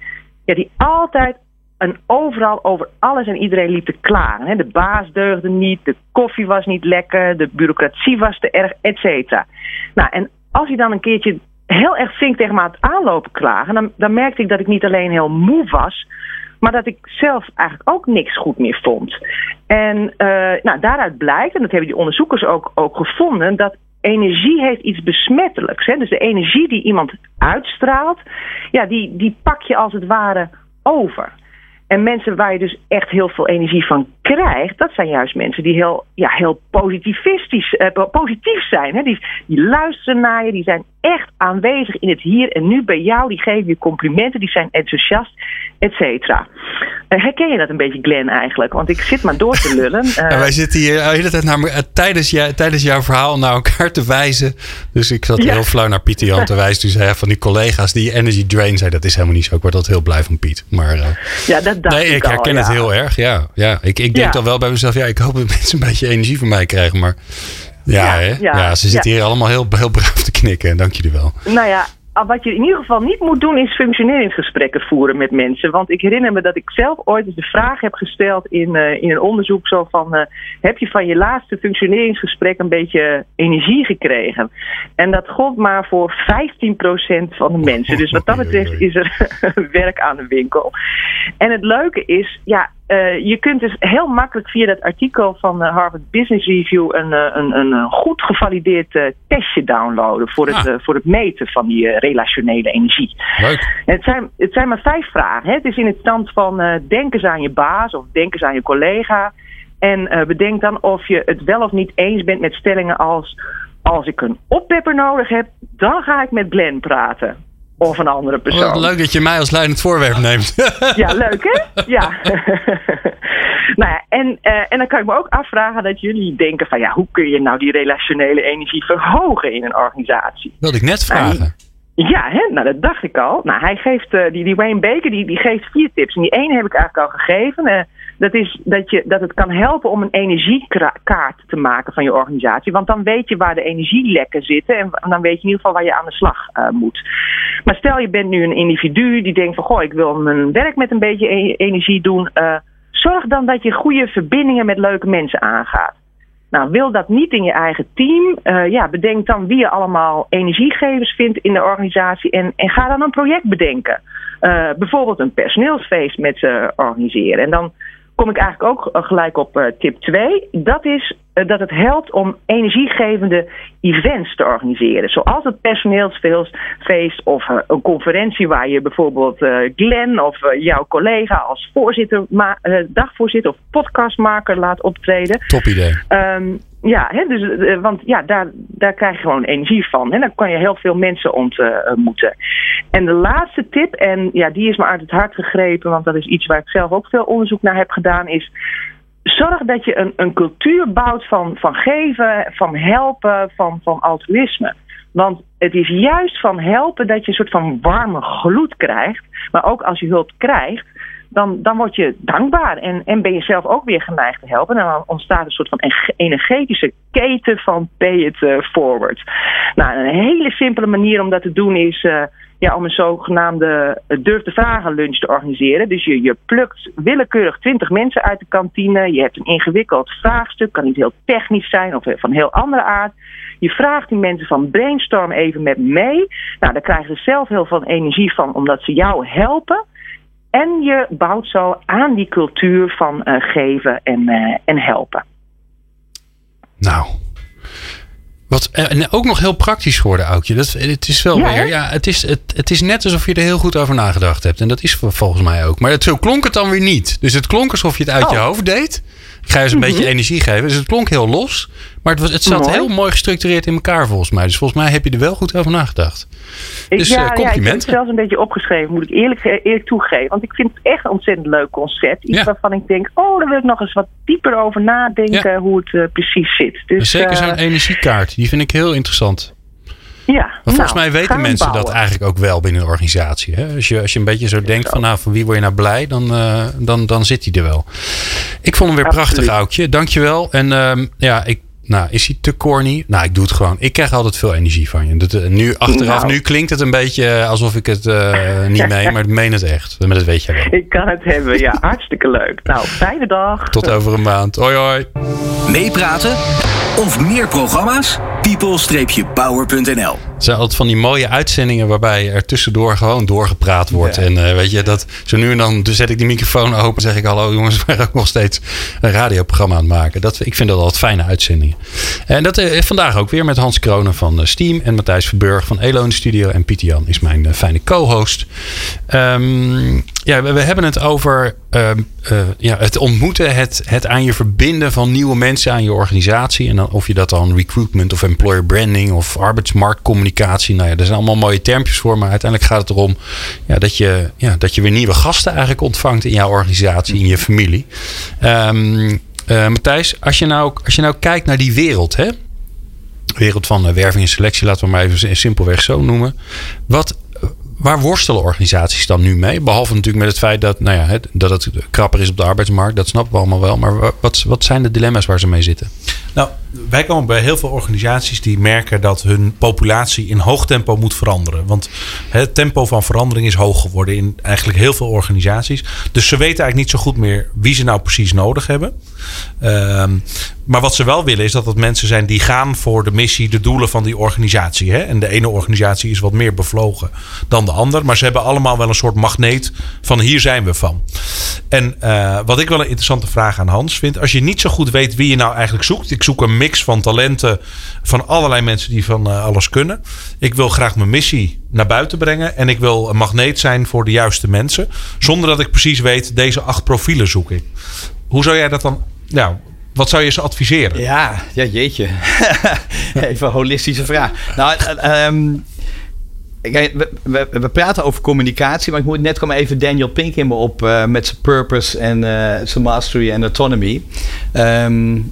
ja, die altijd en overal over alles en iedereen liep te klagen. De baas deugde niet, de koffie was niet lekker, de bureaucratie was te erg, et cetera. Nou, en als hij dan een keertje heel erg flink tegen me aan het aanlopen klagen. Dan, dan merkte ik dat ik niet alleen heel moe was, maar dat ik zelf eigenlijk ook niks goed meer vond. En uh, nou, daaruit blijkt, en dat hebben die onderzoekers ook, ook gevonden, dat energie heeft iets besmettelijks. Hè? Dus de energie die iemand uitstraalt, ja, die, die pak je als het ware over. En mensen waar je dus echt heel veel energie van krijgt, dat zijn juist mensen die heel, ja, heel positivistisch, eh, positief zijn. Hè? Die, die luisteren naar je, die zijn echt aanwezig in het hier en nu bij jou. Die geven je complimenten, die zijn enthousiast, et cetera. Uh, herken je dat een beetje, Glenn, eigenlijk? Want ik zit maar door te lullen. Uh, ja, wij zitten hier de hele tijd naar, uh, tijdens, tijdens jouw verhaal naar elkaar te wijzen. Dus ik zat ja. heel flauw naar Pieter Jan te wijzen. Dus zei van die collega's die energy drain zei, dat is helemaal niet zo. Ik word altijd heel blij van Piet. Maar, ja, dat dacht nee, ik, ik herken het heel erg. Ja, ja. Ik, ik denk dan wel bij mezelf, ja, ik hoop dat mensen een beetje energie van mij krijgen. Maar ja, Ja, hè? ja, ze zitten hier allemaal heel, heel braaf te knikken. Dank jullie wel. Nou ja, wat je in ieder geval niet moet doen is functioneringsgesprekken voeren met mensen. Want ik herinner me dat ik zelf ooit eens de vraag heb gesteld in, eh, in een onderzoek zo van... eh, heb je van je laatste functioneringsgesprek een beetje energie gekregen? En dat gold maar voor 15% van de mensen. Dus wat dat betreft is er werk aan de winkel. En het leuke is, ja, uh, je kunt dus heel makkelijk via dat artikel van uh, Harvard Business Review een, uh, een, een goed gevalideerd testje downloaden voor het, Ah. voor het meten van die relationele energie. Leuk. En het, zijn, het zijn maar vijf vragen. Hè? Het is in het stand van denk eens aan je baas of denk eens aan je collega. En bedenk dan of je het wel of niet eens bent met stellingen als als ik een oppepper nodig heb, dan ga ik met Glenn praten. Of een andere persoon. Wat leuk dat je mij als leidend voorwerp neemt. Ja, leuk hè? Ja. nou ja, en, uh, en dan kan ik me ook afvragen dat jullie denken van ja, hoe kun je nou die relationele energie verhogen in een organisatie? Wilde ik net vragen. Ja, hè? nou dat dacht ik al. Nou, hij geeft, uh, die, die Wayne Baker, die, die geeft vier tips. En die ene heb ik eigenlijk al gegeven. Uh, dat is dat, je, dat het kan helpen om een energiekaart te maken van je organisatie. Want dan weet je waar de energielekken zitten. En dan weet je in ieder geval waar je aan de slag uh, moet. Maar stel je bent nu een individu die denkt van... goh, ik wil mijn werk met een beetje e energie doen. Uh, zorg dan dat je goede verbindingen met leuke mensen aangaat. Nou, wil dat niet in je eigen team? Uh, ja, bedenk dan wie je allemaal energiegevers vindt in de organisatie. En, en ga dan een project bedenken. Bijvoorbeeld een personeelsfeest met ze organiseren. En dan kom ik eigenlijk ook gelijk op uh, tip 2. Dat is uh, dat het helpt om energiegevende events te organiseren. Zoals het personeelsfeest of een conferentie waar je bijvoorbeeld Glenn of jouw collega als voorzitter, dagvoorzitter of podcastmaker laat optreden. Top idee. Um, ja, hè, dus, uh, want ja, daar, daar krijg je gewoon energie van. En dan kan je heel veel mensen ontmoeten. En de laatste tip, en ja, die is me uit het hart gegrepen, want dat is iets waar ik zelf ook veel onderzoek naar heb gedaan, is zorg dat je een, een cultuur bouwt van, van geven, van helpen, van, van altruïsme. Want het is juist van helpen dat je een soort van warme gloed krijgt. Maar ook als je hulp krijgt, dan, dan word je dankbaar en, en ben je zelf ook weer geneigd te helpen. En dan ontstaat een soort van energetische keten van pay it uh, forward. Nou, een hele simpele manier om dat te doen is uh, ja, om een zogenaamde durf te vragen lunch te organiseren. Dus je, je plukt willekeurig 20 mensen uit de kantine. Je hebt een ingewikkeld vraagstuk, kan niet heel technisch zijn of van heel andere aard. Je vraagt die mensen van brainstorm even met mee. Nou, daar krijgen ze zelf heel veel energie van omdat ze jou helpen. En je bouwt zo aan die cultuur van uh, geven en, uh, en helpen. Nou. Wat, en ook nog heel praktisch geworden, Aukje. Dat, het is wel Ja, weer. Ja, het, is, het, het is net alsof je er heel goed over nagedacht hebt. En dat is volgens mij ook. Maar het, zo klonk het dan weer niet. Dus het klonk alsof je het uit je Oh. hoofd deed. Ik ga je eens een Mhm. beetje energie geven. Dus het klonk heel los. Maar het, was, het zat Mooi. heel mooi gestructureerd in elkaar volgens mij. Dus volgens mij heb je er wel goed over nagedacht. Ik, Dus, ja, eh, ja, ik heb het zelfs een beetje opgeschreven, moet ik eerlijk, eerlijk toegeven. Want ik vind het echt een ontzettend leuk concept. Iets Ja. waarvan ik denk, oh, daar wil ik nog eens wat dieper over nadenken hoe het eh, precies zit. Dus, Zeker eh, zo'n energiekaart. Die vind ik heel interessant. Ja, volgens nou, mij weten mensen dat eigenlijk ook wel binnen een organisatie. Hè? Als, je, als je een beetje zo denkt van, nou, van wie word je nou blij, dan, eh, dan, dan zit hij er wel. Ik vond hem weer Absoluut. prachtig, Aukje. Dankjewel. En ehm, ja, ik, nou, is hij te corny? Nou, ik doe het gewoon. Ik krijg altijd veel energie van je. Dat, eh, nu, achteraf, Nou. nu klinkt het een beetje eh, alsof ik het niet meen, maar ik meen het echt. Maar dat weet jij wel. Ik kan het hebben, ja, hartstikke leuk. Nou, fijne dag. Tot over een maand. Hoi, hoi. Meepraten of meer programma's? people-power.nl Het zijn altijd van die mooie uitzendingen waarbij er tussendoor gewoon doorgepraat wordt. En uh, weet je, dat zo nu en dan zet ik die microfoon open en zeg ik: Hallo jongens, we zijn ook nog steeds een radioprogramma aan het maken. Dat, ik vind dat altijd fijne uitzendingen. En dat uh, vandaag ook weer met Hans Kronen van uh, Steam en Matthijs Verburg van Elo in de studio. En Pieter Jan is mijn fijne co-host. Um, ja, we, we, hebben het over ehm, ja, het ontmoeten, het, het aan je verbinden van nieuwe mensen aan je organisatie. En dan, of je dat dan recruitment of employer branding of arbeidsmarktcommunicatie. Nou ja, er zijn allemaal mooie termpjes voor. Maar uiteindelijk gaat het erom ja, dat, je, ja, dat je weer nieuwe gasten eigenlijk ontvangt in jouw organisatie, in je familie. Um, Matthijs, als je, nou, als je nou kijkt naar die wereld, hè? wereld van uh, werving en selectie, laten we maar even simpelweg zo noemen. Wat, waar worstelen organisaties dan nu mee? Behalve natuurlijk met het feit dat, nou ja, het, dat het krapper is op de arbeidsmarkt. Dat snappen we allemaal wel. Maar wat, wat zijn de dilemma's waar ze mee zitten? Nou, wij komen bij heel veel organisaties die merken dat hun populatie in hoog tempo moet veranderen. Want het tempo van verandering is hoog geworden in eigenlijk heel veel organisaties. Dus ze weten eigenlijk niet zo goed meer wie ze nou precies nodig hebben. Um, maar wat ze wel willen is dat het mensen zijn die gaan voor de missie, de doelen van die organisatie. Hè? En de ene organisatie is wat meer bevlogen dan de ander. Maar ze hebben allemaal wel een soort magneet van hier zijn we van. En uh, wat ik wel een interessante vraag aan Hans vind. Als je niet zo goed weet wie je nou eigenlijk zoekt. Ik zoek een mix van talenten van allerlei mensen die van uh, alles kunnen. Ik wil graag mijn missie naar buiten brengen. En ik wil een magneet zijn voor de juiste mensen. Zonder dat ik precies weet, deze acht profielen zoek ik. Hoe zou jij dat dan... Nou, wat zou je ze adviseren? Ja, ja jeetje. Even een holistische vraag. Nou, um, we, we, praten over communicatie, maar ik moet net komen even Daniel Pink in me op uh, met zijn purpose en zijn mastery en autonomy. Um,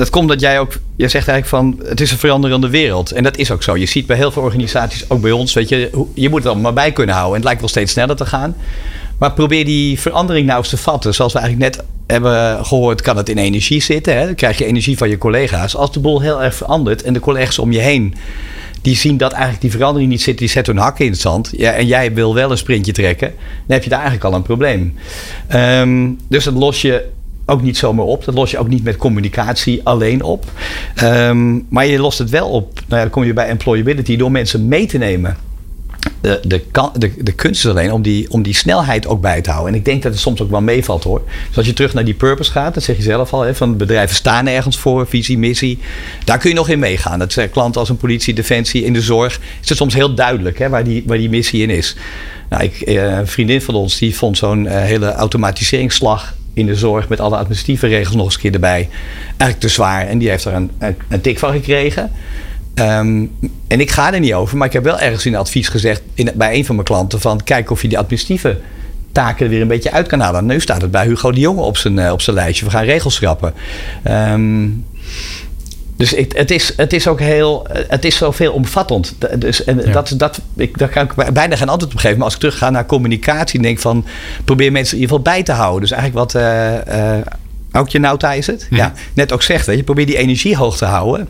dat komt dat jij ook, je zegt eigenlijk van het is een veranderende wereld. En dat is ook zo. Je ziet bij heel veel organisaties, ook bij ons, weet je, je moet het allemaal maar bij kunnen houden. En het lijkt wel steeds sneller te gaan. Maar probeer die verandering nou eens te vatten. Zoals we eigenlijk net hebben gehoord, kan het in energie zitten. Hè? Dan krijg je energie van je collega's. Als de boel heel erg verandert en de collega's om je heen die zien dat eigenlijk die verandering niet zit, die zetten hun hakken in het zand. Ja, en jij wil wel een sprintje trekken, dan heb je daar eigenlijk al een probleem. Um, dus dat los je ook niet zomaar op. Dat los je ook niet met communicatie alleen op. Um, maar je lost het wel op. Nou ja, dan kom je bij employability door mensen mee te nemen de, de, de, kunst is alleen om die, om die snelheid ook bij te houden. En ik denk dat het soms ook wel meevalt hoor. Dus als je terug naar die purpose gaat, dat zeg je zelf al, hè, van bedrijven staan ergens voor, visie, missie. Daar kun je nog in meegaan. Dat zijn klanten als een politie, defensie, in de zorg. Is het soms heel duidelijk hè, waar, die, waar die missie in is. Nou, ik, eh, een vriendin van ons die vond zo'n uh, hele automatiseringsslag in de zorg met alle administratieve regels nog eens een keer erbij eigenlijk te zwaar. En die heeft er een, een, tik van gekregen. Um, en ik ga er niet over, maar ik heb wel ergens in advies gezegd in, bij een van mijn klanten: van kijk of je die administratieve taken er weer een beetje uit kan halen. Nu staat het bij Hugo de Jonge op zijn, uh, op zijn lijstje. We gaan regels schrappen. Um, dus ik, het, is, het is ook heel, het is zoveel omvattend. Dus, en ja. dat, dat, ik, daar kan ik bijna geen antwoord op geven. Maar als ik terug ga naar communicatie en denk van probeer mensen in ieder geval bij te houden. Dus eigenlijk wat uh, uh, ook je nou is het? Ja. ja. net ook zegt. Hè, je probeert die energie hoog te houden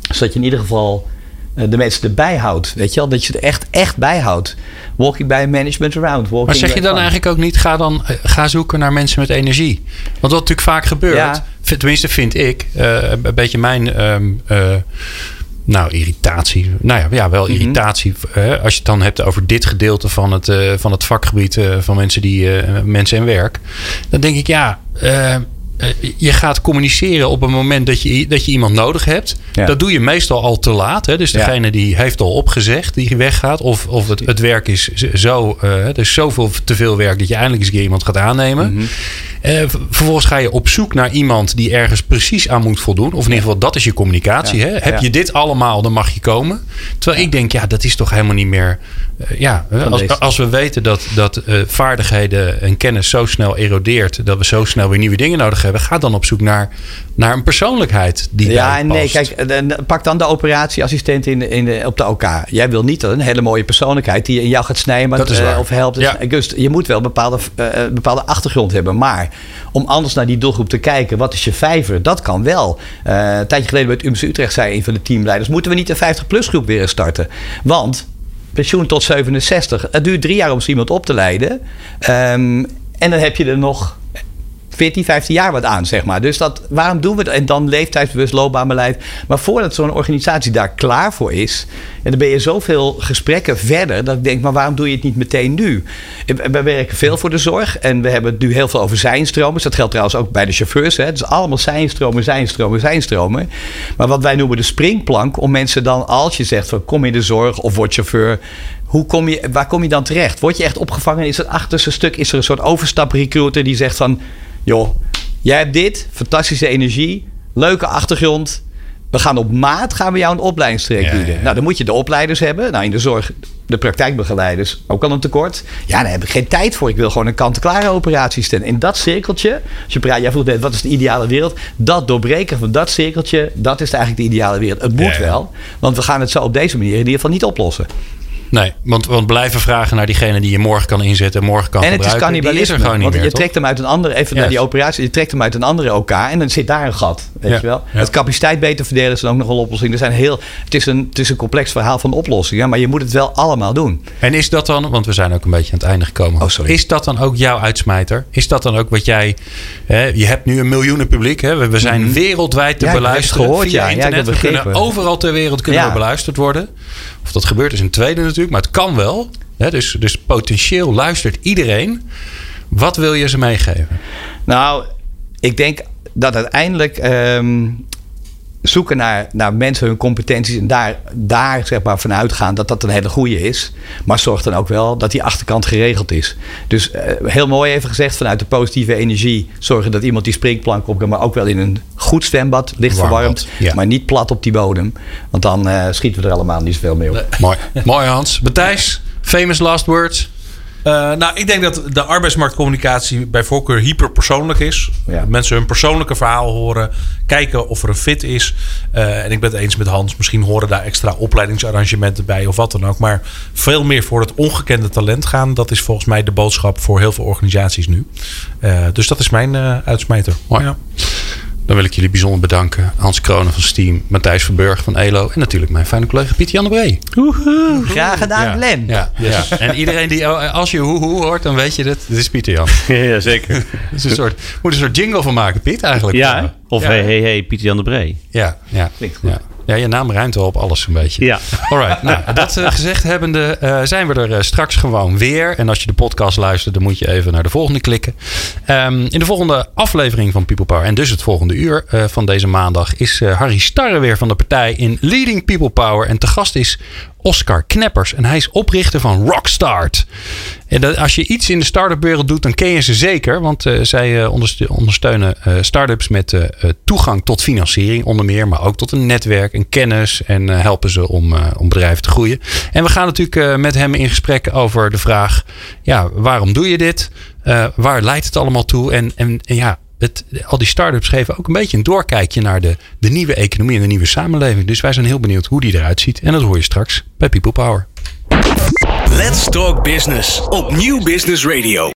zodat je in ieder geval uh, de mensen erbij houdt. Weet je wel? Dat je er echt, echt bij houdt. Walking by management around. Walking maar zeg je dan eigenlijk ook niet, ga dan ga zoeken naar mensen met energie? Want wat natuurlijk vaak gebeurt, ja. Tenminste vind ik, uh, een beetje mijn... Um, nou, irritatie. Nou ja, ja wel irritatie. Mm -hmm. als je het dan hebt over dit gedeelte van het, uh, van het vakgebied uh, van mensen die uh, mensen en werk. Dan denk ik, ja, eh, je gaat communiceren op een moment dat je, dat je iemand nodig hebt. Ja. Dat doe je meestal al te laat. Hè? Dus degene ja. die heeft al opgezegd die weggaat. Of, of het, het werk is zo. Uh, er is zoveel te veel werk dat je eindelijk eens een keer iemand gaat aannemen. Mm -hmm. Uh, vervolgens ga je op zoek naar iemand die ergens precies aan moet voldoen. Of in ieder geval, dat is je communicatie. Ja. Hè? Heb je dit allemaal, dan mag je komen. Terwijl ik denk, ja, dat is toch helemaal niet meer. Uh, ja, als, als, we weten dat, dat vaardigheden en kennis zo snel erodeert. dat we zo snel weer nieuwe dingen nodig hebben. Ga dan op zoek naar, naar een persoonlijkheid die. Ja, en nee, kijk, pak dan de operatieassistent in, in op de OK. Jij wil niet een hele mooie persoonlijkheid die in jou gaat snijden dat is waar. of helpt. Ja. Dus je moet wel een bepaalde, bepaalde achtergrond hebben. Maar om anders naar die doelgroep te kijken. Wat is je vijver? Dat kan wel. Uh, een tijdje geleden bij het UMC Utrecht zei een van de teamleiders... moeten we niet een 50-plus groep weer starten? Want pensioen tot 67. Het duurt drie jaar om iemand op te leiden. Um, en dan heb je er nog 14, 15 jaar wat aan, zeg maar. Dus dat, waarom doen we dat? En dan leeftijdsbewust loopbaanbeleid. Maar voordat zo'n organisatie daar klaar voor is... En dan ben je zoveel gesprekken verder... dat ik denk, maar waarom doe je het niet meteen nu? We werken veel voor de zorg. En we hebben het nu heel veel over zijnstromen. Dus dat geldt trouwens ook bij de chauffeurs. Het is allemaal zijnstromen, zijnstromen, zijnstromen. Maar wat wij noemen de springplank... om mensen dan, als je zegt van kom in de zorg of word chauffeur... Hoe kom je, waar kom je dan terecht? Word je echt opgevangen? Is het achterste stuk? Is er een soort overstaprecruiter die zegt van... joh, jij hebt dit, fantastische energie, leuke achtergrond... We gaan op maat gaan we jou een opleidingstraject bieden. Nou, dan moet je de opleiders hebben. Nou, in de zorg, de praktijkbegeleiders, ook al een tekort. Ja, daar heb ik geen tijd voor. Ik wil gewoon een kant-klare operatie stellen. In dat cirkeltje, als je praat, jij vroeg net, wat is de ideale wereld? Dat doorbreken van dat cirkeltje, dat is eigenlijk de ideale wereld. Het moet wel, want we gaan het zo op deze manier in ieder geval niet oplossen. Nee, want, want blijven vragen naar diegene die je morgen kan inzetten en morgen kan en gebruiken. En het is cannibalisme. er gewoon niet want meer, je trekt hem uit een andere, even naar die operatie, je trekt hem uit een andere OK en dan zit daar een gat. Weet je wel? Het capaciteit beter verdelen is dan ook nog een oplossing. Er zijn heel, het, is een, het is een complex verhaal van oplossingen, maar je moet het wel allemaal doen. En is dat dan, want we zijn ook een beetje aan het einde gekomen. Oh, sorry. Is dat dan ook jouw uitsmijter? Is dat dan ook wat jij, hè, je hebt nu een miljoenen publiek, hè? we zijn wereldwijd te Ja, beluisteren gehoord, via internet. we kunnen overal ter wereld kunnen we beluisterd worden. Of dat gebeurt is een tweede natuurlijk, maar het kan wel. Hè? Dus, dus potentieel luistert iedereen. Wat wil je ze meegeven? Nou, ik denk dat uiteindelijk ehm, zoeken naar, naar mensen hun competenties en daar, daar zeg maar vanuit gaan dat dat een hele goede is. Maar zorg dan ook wel dat die achterkant geregeld is. Dus eh, heel mooi even gezegd, vanuit de positieve energie zorgen dat iemand die springplank op kan, maar ook wel in een goed zwembad, licht Warm verwarmd, ja. maar niet plat op die bodem. Want dan eh, schieten we er allemaal niet zoveel mee op. Mooi. Mooi Hans. Matthijs, famous last words. Eh, nou, ik denk dat de arbeidsmarktcommunicatie bij voorkeur hyperpersoonlijk is. Ja. Mensen hun persoonlijke verhaal horen, kijken of er een fit is. Eh, en ik ben het eens met Hans, misschien horen daar extra opleidingsarrangementen bij of wat dan ook. Maar veel meer voor het ongekende talent gaan, dat is volgens mij de boodschap voor heel veel organisaties nu. Eh, dus dat is mijn eh uitsmijter. Mooi. Ja. Dan wil ik jullie bijzonder bedanken. Hans Kronen van Steam, Matthijs Verburg van ELO en natuurlijk mijn fijne collega Pieter Jan de Bree. Graag gedaan, Glenn. Ja, ja. En iedereen die, oh, als je hoe hoe hoort, dan weet je dit. Dit is Pieter Jan. ja, zeker. Het is een soort, moet een soort jingle van maken, Piet, eigenlijk. Ja, of ja. hey, hey, hey, Pieter Jan de Bree. Ja, ja. Klinkt goed. Ja. Ja, je naam ruimt wel op alles een beetje. Ja. Alright, nou, dat eh, gezegd hebbende eh, zijn we er eh, straks gewoon weer. En als je de podcast luistert, dan moet je even naar de volgende klikken. Ehm, in de volgende aflevering van People Power, en dus het volgende uur van deze maandag, is Harry Starre weer van de partij in Leading People Power. En te gast is Oscar Kneppers. En hij is oprichter van Rockstart. En dat, als je iets in de start-up wereld doet, dan ken je ze zeker. Want eh, zij eh, onderste- ondersteunen eh, start-ups met toegang tot financiering, onder meer. Maar ook tot een netwerk en kennis. En helpen ze om, om bedrijven te groeien. En we gaan natuurlijk met hem in gesprek over de vraag: ja, waarom doe je dit? Waar leidt het allemaal toe? En, en ja. Al die start-ups geven ook een beetje een doorkijkje naar de, de nieuwe economie en de nieuwe samenleving. Dus wij zijn heel benieuwd hoe die eruit ziet. En dat hoor je straks bij People Power. Let's Talk Business op Nieuw Business Radio.